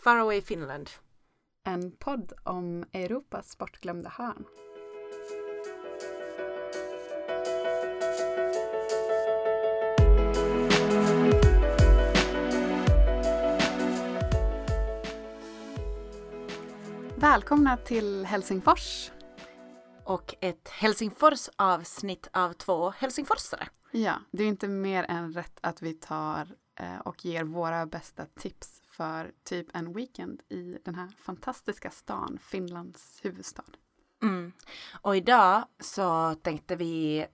Faraway Finland. En podd om Europas bortglömda hörn. Välkomna till Helsingfors. Och ett Helsingfors avsnitt av två helsingforsare. Ja, det är inte mer än rätt att vi tar eh, och ger våra bästa tips för typ en weekend i den här fantastiska stan, Finlands huvudstad. Mm. Och idag så tänkte vi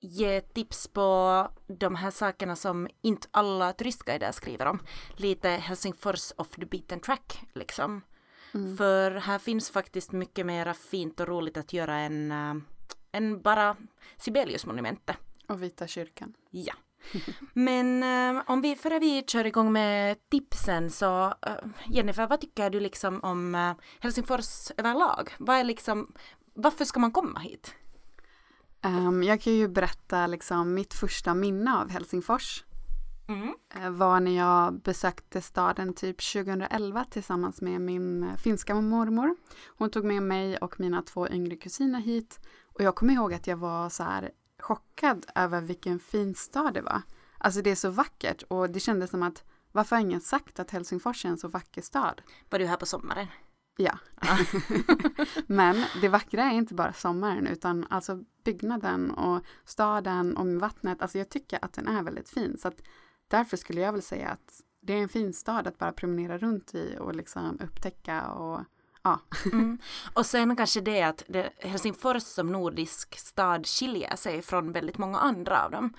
ge tips på de här sakerna som inte alla turistguider skriver om. Lite Helsingfors off the beaten track liksom. Mm. För här finns faktiskt mycket mer fint och roligt att göra än, äh, än bara Sibeliusmonumentet. Och Vita kyrkan. Ja. Men äh, om vi, före vi kör igång med tipsen så äh, Jennifer, vad tycker du liksom om äh, Helsingfors överlag? Vad är liksom, varför ska man komma hit? Um, jag kan ju berätta liksom mitt första minne av Helsingfors. Mm. var när jag besökte staden typ 2011 tillsammans med min finska mormor. Hon tog med mig och mina två yngre kusiner hit och jag kommer ihåg att jag var så här chockad över vilken fin stad det var. Alltså det är så vackert och det kändes som att varför har ingen sagt att Helsingfors är en så vacker stad? Var du här på sommaren? Ja. Men det vackra är inte bara sommaren utan alltså byggnaden och staden och vattnet. Alltså jag tycker att den är väldigt fin. Så att därför skulle jag väl säga att det är en fin stad att bara promenera runt i och liksom upptäcka och ja. Mm. Och sen kanske det att det, Helsingfors som nordisk stad skiljer sig från väldigt många andra av dem.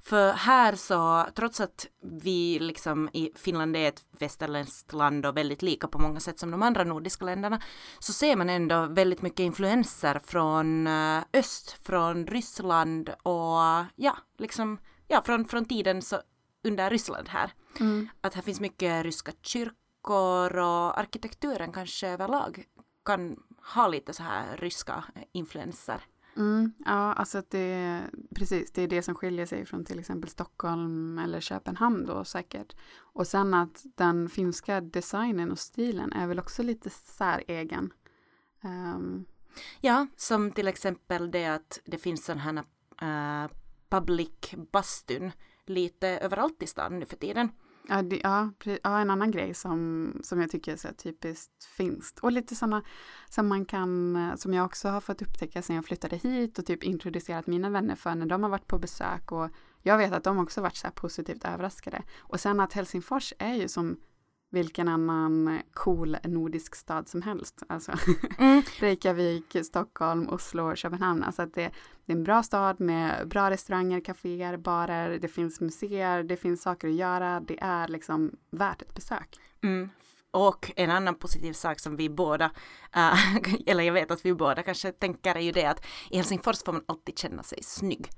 För här så, trots att vi liksom i Finland är ett västerländskt land och väldigt lika på många sätt som de andra nordiska länderna, så ser man ändå väldigt mycket influenser från eh, öst, från Ryssland och ja, liksom, ja, från, från tiden så under Ryssland här. Mm. Att här finns mycket ryska kyrkor och arkitekturen kanske överlag kan ha lite så här ryska influenser. Mm, ja, alltså det, precis, det är det som skiljer sig från till exempel Stockholm eller Köpenhamn då säkert. Och sen att den finska designen och stilen är väl också lite säregen. Um. Ja, som till exempel det att det finns sådana här uh, public bastun lite överallt i stan nu för tiden. Ja, det, ja, ja, en annan grej som, som jag tycker är så typiskt finskt och lite sådana som man kan, eh, som jag också har fått upptäcka sen jag flyttade hit och typ introducerat mina vänner för när de har varit på besök och jag vet att de också varit så här positivt överraskade. Och sen att Helsingfors är ju som vilken annan cool nordisk stad som helst. Alltså mm. Reykjavik, Stockholm, Oslo, Köpenhamn. Alltså att det, det, är en bra stad med bra restauranger, kaféer, barer, det finns museer, det finns saker att göra. Det är liksom värt ett besök. Mm. Och en annan positiv sak som vi båda, äh, eller jag vet att vi båda kanske tänker är ju det att i Helsingfors får man alltid känna sig snygg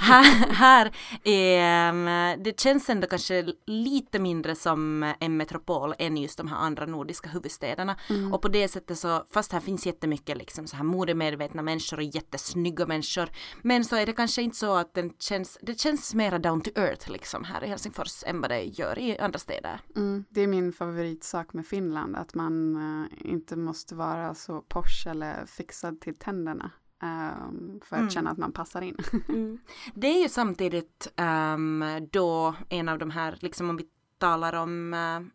här, här är, det känns ändå kanske lite mindre som en metropol än just de här andra nordiska huvudstäderna. Mm. Och på det sättet så, fast här finns jättemycket liksom så här modemedvetna människor och jättesnygga människor. Men så är det kanske inte så att den känns, det känns mera down to earth liksom här i Helsingfors än vad det gör i andra städer. Mm. Det är min favoritsak med Finland, att man uh, inte måste vara så posh eller fixad till tänderna. Um, för att mm. känna att man passar in. mm. Det är ju samtidigt um, då en av de här, liksom om vi talar om uh,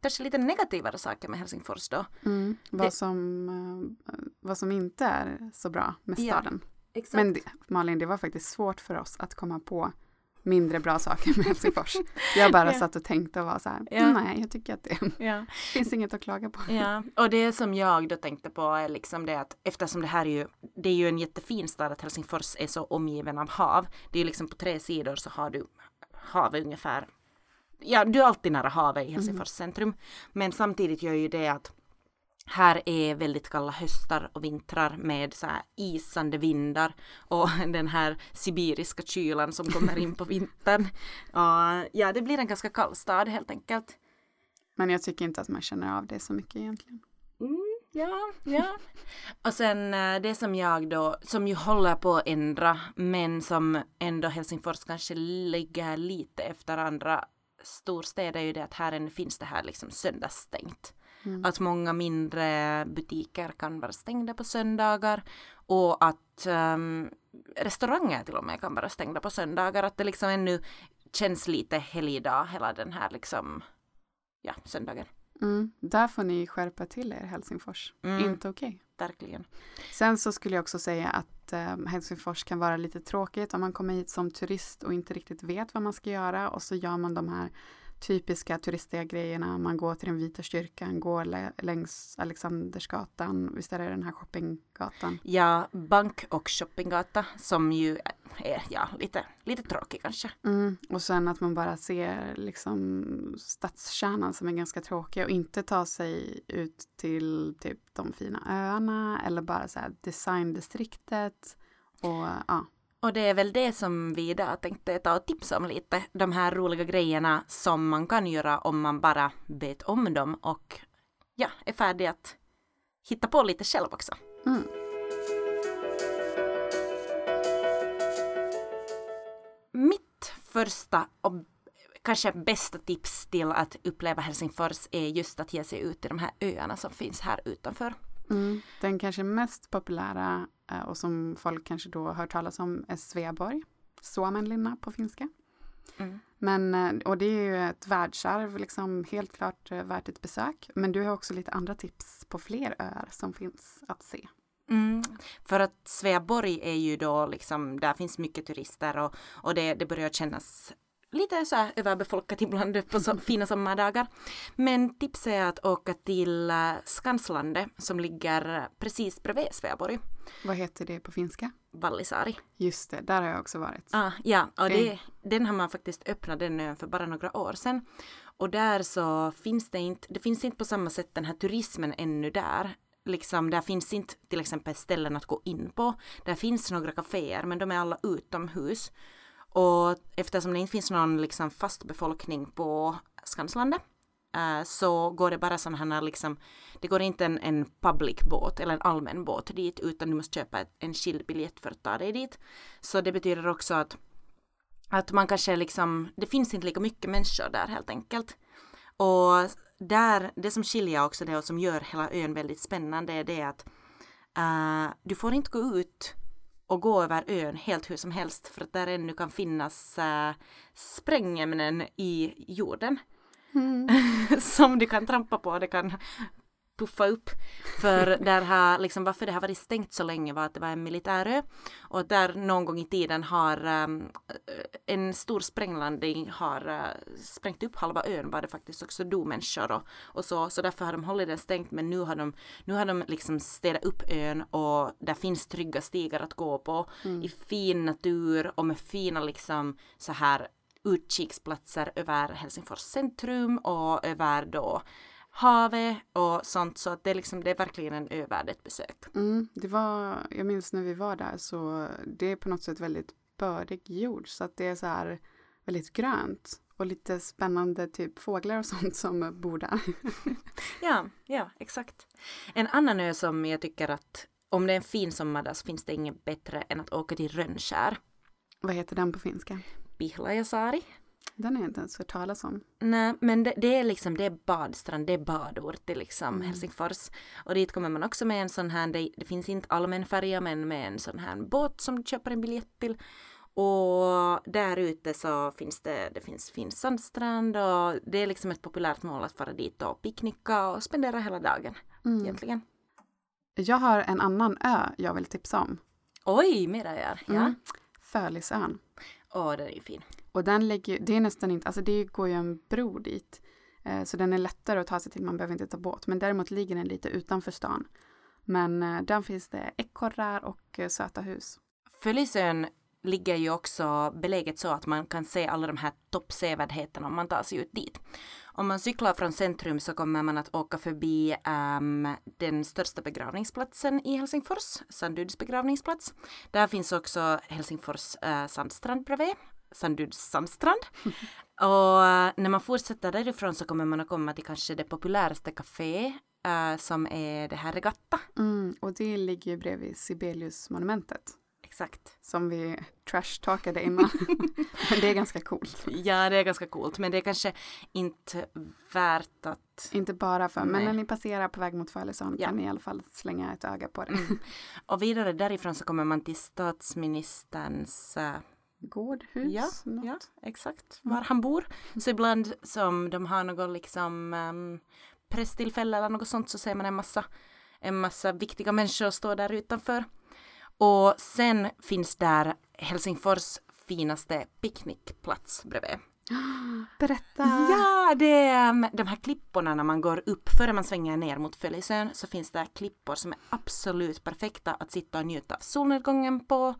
kanske lite negativare saker med Helsingfors då. Mm. Vad, det... som, uh, vad som inte är så bra med staden. Ja, Men det, Malin, det var faktiskt svårt för oss att komma på mindre bra saker med Helsingfors. Jag bara ja. satt och tänkte och var så här, ja. nej, jag tycker att det ja. finns inget att klaga på. Ja, och det som jag då tänkte på är liksom det att eftersom det här är ju, det är ju en jättefin stad att Helsingfors är så omgiven av hav. Det är liksom på tre sidor så har du havet ungefär, ja, du är alltid nära havet i Helsingfors mm. centrum. Men samtidigt gör ju det att här är väldigt kalla höstar och vintrar med så isande vindar och den här sibiriska kylan som kommer in på vintern. Och ja, det blir en ganska kall stad helt enkelt. Men jag tycker inte att man känner av det så mycket egentligen. Mm, ja, ja. Och sen eh, det som jag då, som ju håller på att ändra, men som ändå Helsingfors kanske ligger lite efter andra storstäder är ju det att här finns det här liksom söndagsstängt. Mm. Att många mindre butiker kan vara stängda på söndagar och att um, restauranger till och med kan vara stängda på söndagar. Att det liksom ännu känns lite helgdag hela den här liksom, ja, söndagen. Mm. Där får ni skärpa till er Helsingfors. Mm. Inte okej. Okay. Verkligen. Sen så skulle jag också säga att eh, Helsingfors kan vara lite tråkigt om man kommer hit som turist och inte riktigt vet vad man ska göra och så gör man de här typiska turistiga grejerna. Man går till den vita kyrkan, går längs Alexandersgatan, visst är det den här shoppinggatan? Ja, bank och shoppinggata som ju är ja, lite, lite tråkig kanske. Mm, och sen att man bara ser liksom stadskärnan som är ganska tråkig och inte ta sig ut till typ de fina öarna eller bara så här designdistriktet och ja. Och det är väl det som vi idag tänkte ta och tipsa om lite. De här roliga grejerna som man kan göra om man bara vet om dem och ja, är färdig att hitta på lite själv också. Mm. Mitt första och kanske bästa tips till att uppleva Helsingfors är just att ge sig ut till de här öarna som finns här utanför. Mm. Den kanske mest populära eh, och som folk kanske då hört talas om är Sveaborg, Suomenlinna på finska. Mm. Men, eh, och det är ju ett världsarv, liksom helt klart eh, värt ett besök. Men du har också lite andra tips på fler öar som finns att se. Mm. För att Sveaborg är ju då liksom, där finns mycket turister och, och det, det börjar kännas lite så här överbefolkat ibland på så fina sommardagar. Men tipset är att åka till eh, Skanslandet som ligger precis bredvid Sveaborg. Vad heter det på finska? Vallisaari. Just det, där har jag också varit. Ah, ja, och det, den har man faktiskt öppnat den ön för bara några år sedan. Och där så finns det inte, det finns inte på samma sätt den här turismen ännu där. Liksom, där finns inte till exempel ställen att gå in på. Där finns några kaféer men de är alla utomhus. Och eftersom det inte finns någon liksom fast befolkning på Skanslandet uh, eh, så går det bara sådana här liksom, det går inte en, en public båt eller en allmän båt dit utan du måste köpa en skild biljett för att ta dig dit. Så det betyder också att, att man kanske liksom, det finns inte lika mycket människor där helt enkelt. Och där, det som skiljer också det och som gör hela ön väldigt spännande är det att uh, du får inte gå ut och gå över ön helt hur som helst för att där ännu kan finnas äh, sprängämnen i jorden. Mm. som du kan trampa på, det kan puffa upp. För där har, liksom, varför det har varit stängt så länge var att det var en militärö och där någon gång i tiden har um, en stor spränglandning har uh, sprängt upp halva ön var det faktiskt också dog människor och, och så, så därför har de hållit den stängt men nu har de, nu har de liksom städat upp ön och där finns trygga stigar att gå på mm. i fin natur och med fina liksom så här utkiksplatser över Helsingfors centrum och över då havet och sånt så att det är liksom det är verkligen en övärdigt besök. Mm, det var, jag minns när vi var där så det är på något sätt väldigt bördig jord så att det är så här väldigt grönt och lite spännande typ fåglar och sånt som bor där. ja, ja, exakt. En annan ö som jag tycker att om det är en fin sommardag så finns det inget bättre än att åka till Rönnskär. Vad heter den på finska? Pihlajasaari. Den har jag inte ens hört talas om. Nej, men det, det, är liksom, det är badstrand, det är badort i liksom Mm. Helsingfors. Och dit kommer man också med en sån här, det, det finns inte allmän färja men med en sån här båt som du köper en biljett till. Och där ute så finns det, det finns fin sandstrand och det är liksom ett populärt mål att fara dit och picknicka och spendera hela dagen Mm. egentligen. Jag har en annan ö jag vill tipsa om. Oj, mera öar. Ja. Mm. Fölisön. Åh, den är ju fin. Och den ligger, det är nästan inte, alltså det går ju en bro dit. Eh, så den är lättare att ta sig till, man behöver inte ta båt. Men däremot ligger den lite utanför stan. Men eh, där finns det ekorrar och eh, söta hus. Fölisön ligger ju också beläget så att man kan se alla de här toppsevärdheterna om man tar sig ut dit. Om man cyklar från centrum så kommer man att åka förbi um, den största begravningsplatsen i Helsingfors, Sanduds begravningsplats. Där finns också Helsingfors uh, sandstrand bredvid, Sanduds sandstrand. Och uh, när man fortsätter därifrån så kommer man att komma till kanske det populäraste café uh, som är det här Regatta. Mm, och det ligger ju bredvid Sibelius-monumentet. exakt. Som vi trash-talkade innan. men det är ganska coolt. Ja, det är ganska coolt, men det är kanske inte värt att... Inte bara för, men Nej. när ni passerar på väg mot Följesund Ja. kan ni i alla fall slänga ett öga på det. Mm. Och vidare därifrån så kommer man till statsministerns äh, Gårdhus? Ja, något? Ja, exakt. Var han bor. Så ibland som de har något liksom um, presstillfälle eller något sånt så ser man en massa, en massa viktiga människor stå där utanför. Och sen finns där Helsingfors finaste picknickplats bredvid. Berätta! Ja, det är um, de här klipporna när man går upp, före man svänger ner mot Följesön så finns det klippor som är absolut perfekta att sitta och njuta av solnedgången på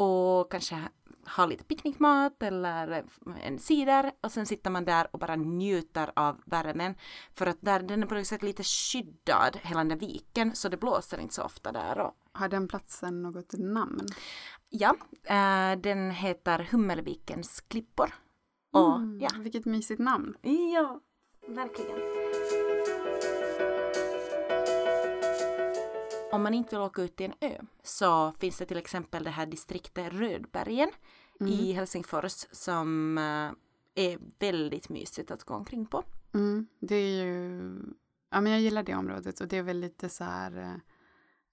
och kanske ha lite picknickmat eller en cider och sen sitter man där och bara njuter av värmen för att där den är på något sätt lite skyddad hela den där viken så det blåser inte så ofta där och Har den platsen något namn? ja, eh, den heter Hummelvikens klippor. Och Mm, ja, Vilket mysigt namn. Ja, verkligen. Om man inte vill åka ut till en ö så finns det till exempel det här distriktet Rödbergen i Helsingfors som eh, är väldigt mysigt att gå omkring på. Mm, det är ju, ja men jag gillar det området och det är väl lite så här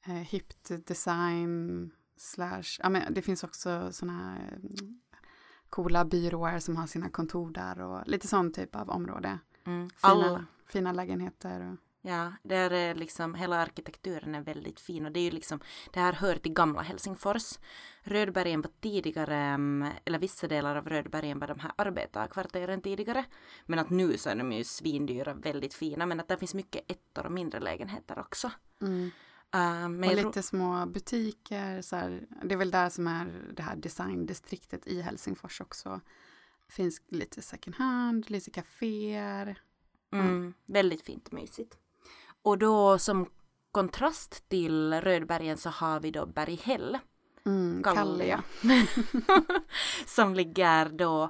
eh, hippt design slash, ja men det finns också sådana här mm, coola byråer som har sina kontor där och lite sån typ av område. Mm. Fina, All, fina lägenheter. Och, ja, där är liksom hela arkitekturen är väldigt fin och det är ju liksom, det här hör till gamla Helsingfors. Rödbergen var tidigare, mm, eller vissa delar av Rödbergen var de här arbetarkvarteren tidigare. Men att nu så är de ju svindyra, väldigt fina, men att där finns mycket ettor och mindre lägenheter också. mm. Uh, och lite små butiker. Så här, det är väl där som är det här designdistriktet i Helsingfors också. finns lite second hand, lite kaféer. Mm, väldigt fint mysigt. Och då som kontrast till Rödbergen så har vi då Berghäll. Mm. Kallio. som ligger då,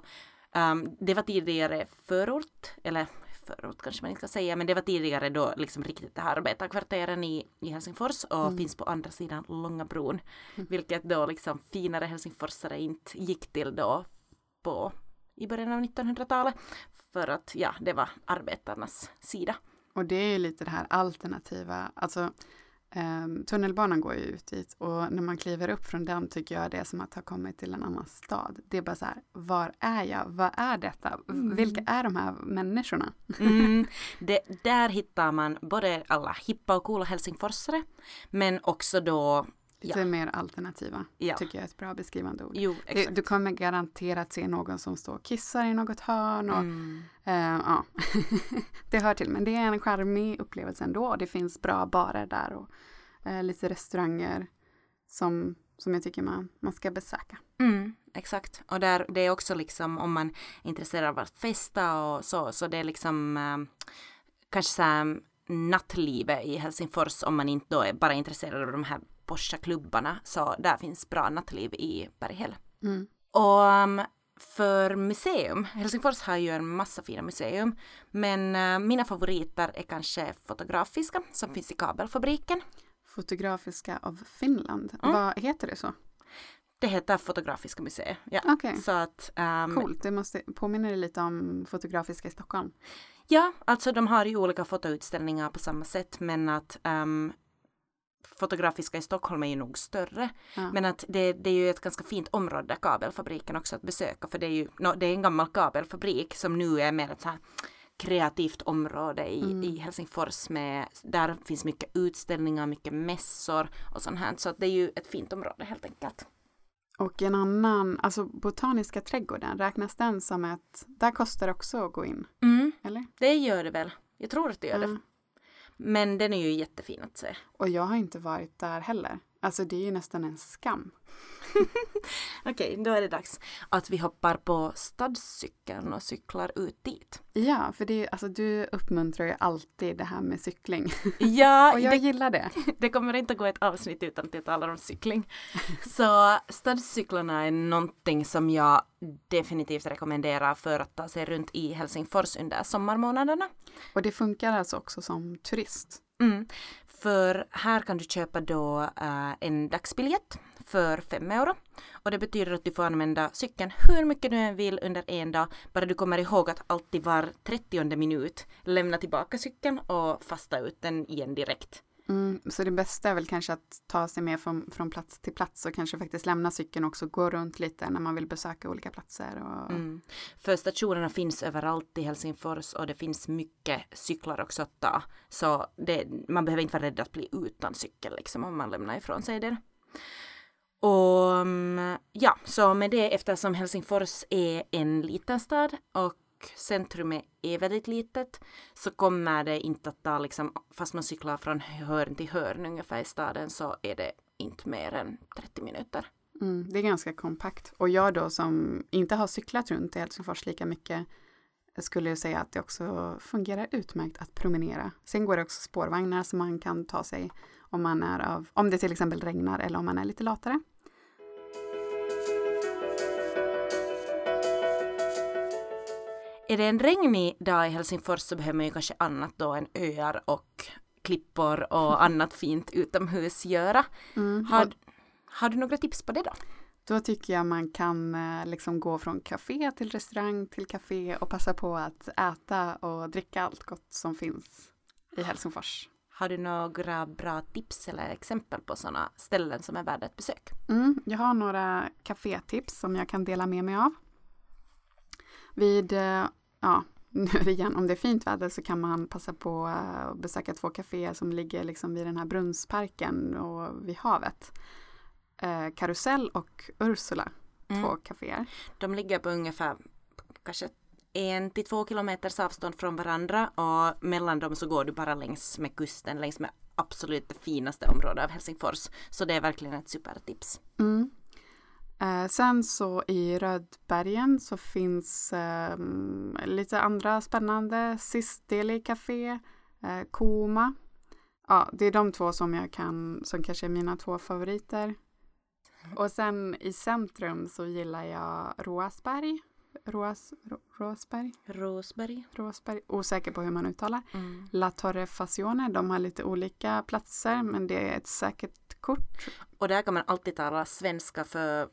ehm, det var tidigare förort, eller förort kanske man inte ska säga, men det var tidigare då liksom riktigt det här arbetarkvarteren i, i Helsingfors och Mm. finns på andra sidan Långa bron. Vilket då liksom finare helsingforsare inte gick till då på i början av 1900-talet. För att ja, det var arbetarnas sida. Och det är ju lite det här alternativa, alltså ehm, tunnelbanan går ju ut dit och när man kliver upp från den tycker jag det är som att ha kommit till en annan stad. Det är bara så här, var är jag? Vad är detta? Mm. Vilka är de här människorna? Mm, det, där hittar man både alla hippa och coola helsingforsare men också då, Lite mer alternativa, ja, tycker jag är ett bra beskrivande ord. jo exakt. du kommer garanterat se någon som står och kissar i något hörn och Mm. Eh, ja, det hör till. Men det är en charmig upplevelse ändå. Det finns bra barer där och eh, lite restauranger som, som jag tycker man, man ska besöka. Mm, exakt. Och där, det är också liksom om man är intresserad av att festa och så, så det är liksom eh, kanske så här nattlivet i Helsingfors om man inte då är bara intresserad av de här Porsche-klubbarna så där finns bra nattliv i Berghäll. Mm. Och um, för museum, Helsingfors har ju en massa fina museum, men eh, mina favoriter är kanske fotografiska som finns i kabelfabriken. Fotografiska av Finland. Mm. Vad heter det så? Det heter Fotografiska museet. Ja. Så att, ehm, coolt. Det måste påminna lite om Fotografiska i Stockholm. Ja, alltså de har ju olika fotoutställningar på samma sätt men att ehm, Fotografiska i Stockholm är ju nog större. Ja. Men att det, det är ju ett ganska fint område, kabelfabriken också att besöka för det är ju no, det är en gammal kabelfabrik som nu är mer ett så här kreativt område i, Mm. i Helsingfors med, där finns mycket utställningar, mycket mässor och sånt här. Så det är ju ett fint område helt enkelt. Och en annan, alltså Botaniska trädgården, räknas den som ett, där kostar det också att gå in, Mm, eller? det gör det väl. Jag tror att det gör Ja. det. Men den är ju jättefin att se. Och jag har inte varit där heller. Alltså det är ju nästan en skam. Okej, då är det dags att vi hoppar på stadscykeln och cyklar ut dit. Ja, för det är, alltså du uppmuntrar ju alltid det här med cykling. Ja, Och jag det, gillar det. det kommer inte gå ett avsnitt utan att jag talar om cykling. Så stadscyklarna är någonting som jag definitivt rekommenderar för att ta sig runt i Helsingfors under sommarmånaderna. Och det funkar alltså också som turist. Mm. För här kan du köpa då eh, en dagsbiljett för 5 euro. Och det betyder att du får använda cykeln hur mycket du än vill under en dag, bara du kommer ihåg att alltid var 30 minut lämna tillbaka cykeln och fasta ut den igen direkt. Mm, så det bästa är väl kanske att ta sig med från, från plats till plats och kanske faktiskt lämna cykeln också, gå runt lite när man vill besöka olika platser. Och... Mm. För stationerna finns överallt i Helsingfors och det finns mycket cyklar också att ta. Så det, man behöver inte vara rädd att bli utan cykel liksom om man lämnar ifrån sig den. Och mm, ja, så med det eftersom Helsingfors är en liten stad och centrumet är väldigt litet så kommer det inte att ta liksom, fast man cyklar från hörn till hörn ungefär i staden så är det inte mer än 30 minuter. Mm, det är ganska kompakt. Och jag då som inte har cyklat runt i Helsingfors lika mycket skulle jag säga att det också fungerar utmärkt att promenera. Sen går det också spårvagnar som man kan ta sig om man är av, om det till exempel regnar eller om man är lite latare. Är det en regnig dag i Helsingfors så behöver man ju kanske annat då än öar och klippor och annat fint utomhus göra. Mm. Har, har du några tips på det då? Då tycker jag man kan eh, liksom gå från café till restaurang till café och passa på att äta och dricka allt gott som finns i Helsingfors. Har du några bra tips eller exempel på sådana ställen som är värda ett besök? Mm, jag har några kafétips som jag kan dela med mig av. Vid, eh, ja, nu igen, om det är fint väder så kan man passa på att besöka två kaféer som ligger liksom vid den här brunnsparken och vid havet. Eh, Karusell och Ursula, mm. två kaféer. De ligger på ungefär kanske en till två kilometers avstånd från varandra och mellan dem så går du bara längs med kusten, längs med absolut det finaste området av Helsingfors. Så det är verkligen ett supertips. Mm. Eh, sen så i Rödbergen så finns eh, lite andra spännande. Sisteli Café, eh, Koma. Ja, det är de två som jag kan, som kanske är mina två favoriter. Och sen i centrum så gillar jag Roasberg. Roas, Ro, Rosberg? Rosberg. Rosberg. Osäker på hur man uttalar. Mm. La Torre Fazione. De har lite olika platser men det är ett säkert kort. Och där kan man alltid tala svenska för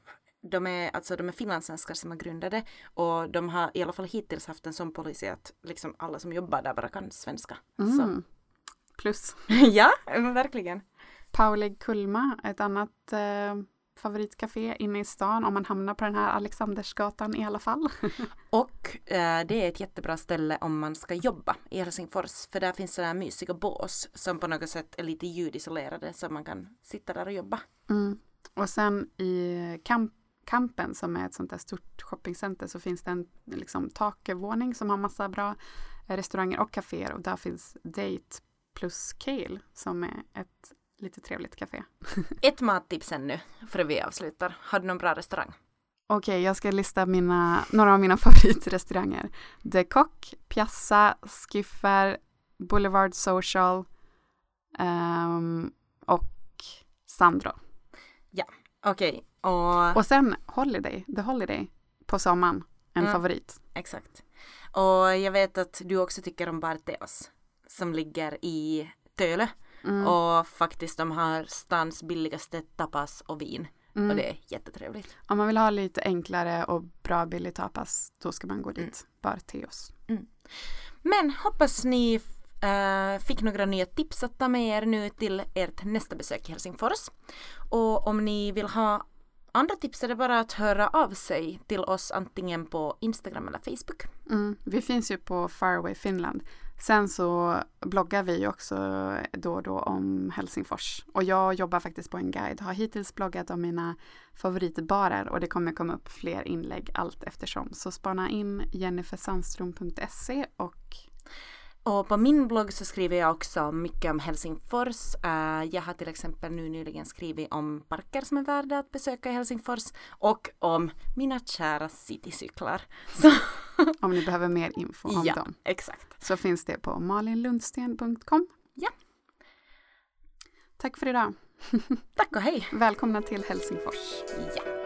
de är, alltså de är finlandssvenskar som har grundat det och de har i alla fall hittills haft en sån policy att liksom alla som jobbar där bara kan svenska. Mm. Plus. ja, verkligen. Paulig Kulma, ett annat eh, favoritcafé inne i stan om man hamnar på den här Alexandersgatan i alla fall. och eh, det är ett jättebra ställe om man ska jobba i Helsingfors för där finns sådana här mysiga bås som på något sätt är lite ljudisolerade så man kan sitta där och jobba. Mm. Och sen i Camp Kampen som är ett sånt där stort shoppingcenter så finns det en liksom, takvåning som har massa bra restauranger och kaféer och där finns Date plus Kale som är ett lite trevligt café. ett mattips ännu för vi avslutar. Har du någon bra restaurang? Okej, jag ska lista mina, några av mina favoritrestauranger. The Cock, Piazza, Skiffer, Boulevard Social um, och Sandro. Ja, okej. Och... och sen Holiday, The Holiday på sommaren, en mm, favorit. Exakt. Och jag vet att du också tycker om Barteos som ligger i Tölö. Mm. Och faktiskt de har stans billigaste tapas och vin. Mm. Och det är jättetrevligt. Om man vill ha lite enklare och bra billig tapas då ska man gå dit. Mm. Barteos. Mm. Men hoppas ni Uh, fick några nya tips att ta med er nu till ert nästa besök i Helsingfors. Och om ni vill ha andra tips är det bara att höra av sig till oss antingen på Instagram eller Facebook. Mm, vi finns ju på Faraway Finland. Sen så bloggar vi också då och då om Helsingfors. Och jag jobbar faktiskt på en guide. Har hittills bloggat om mina favoritbarer och det kommer komma upp fler inlägg allt eftersom. Så spana in jennifersandström.se och och på min blogg så skriver jag också mycket om Helsingfors. Uh, jag har till exempel nu nyligen skrivit om parker som är värda att besöka i Helsingfors och om mina kära citycyklar. Så. om ni behöver mer info om ja, dem. exakt. Så finns det på malinlundsten.com. Ja. Tack för idag. Tack och hej. Välkomna till Helsingfors. Ja.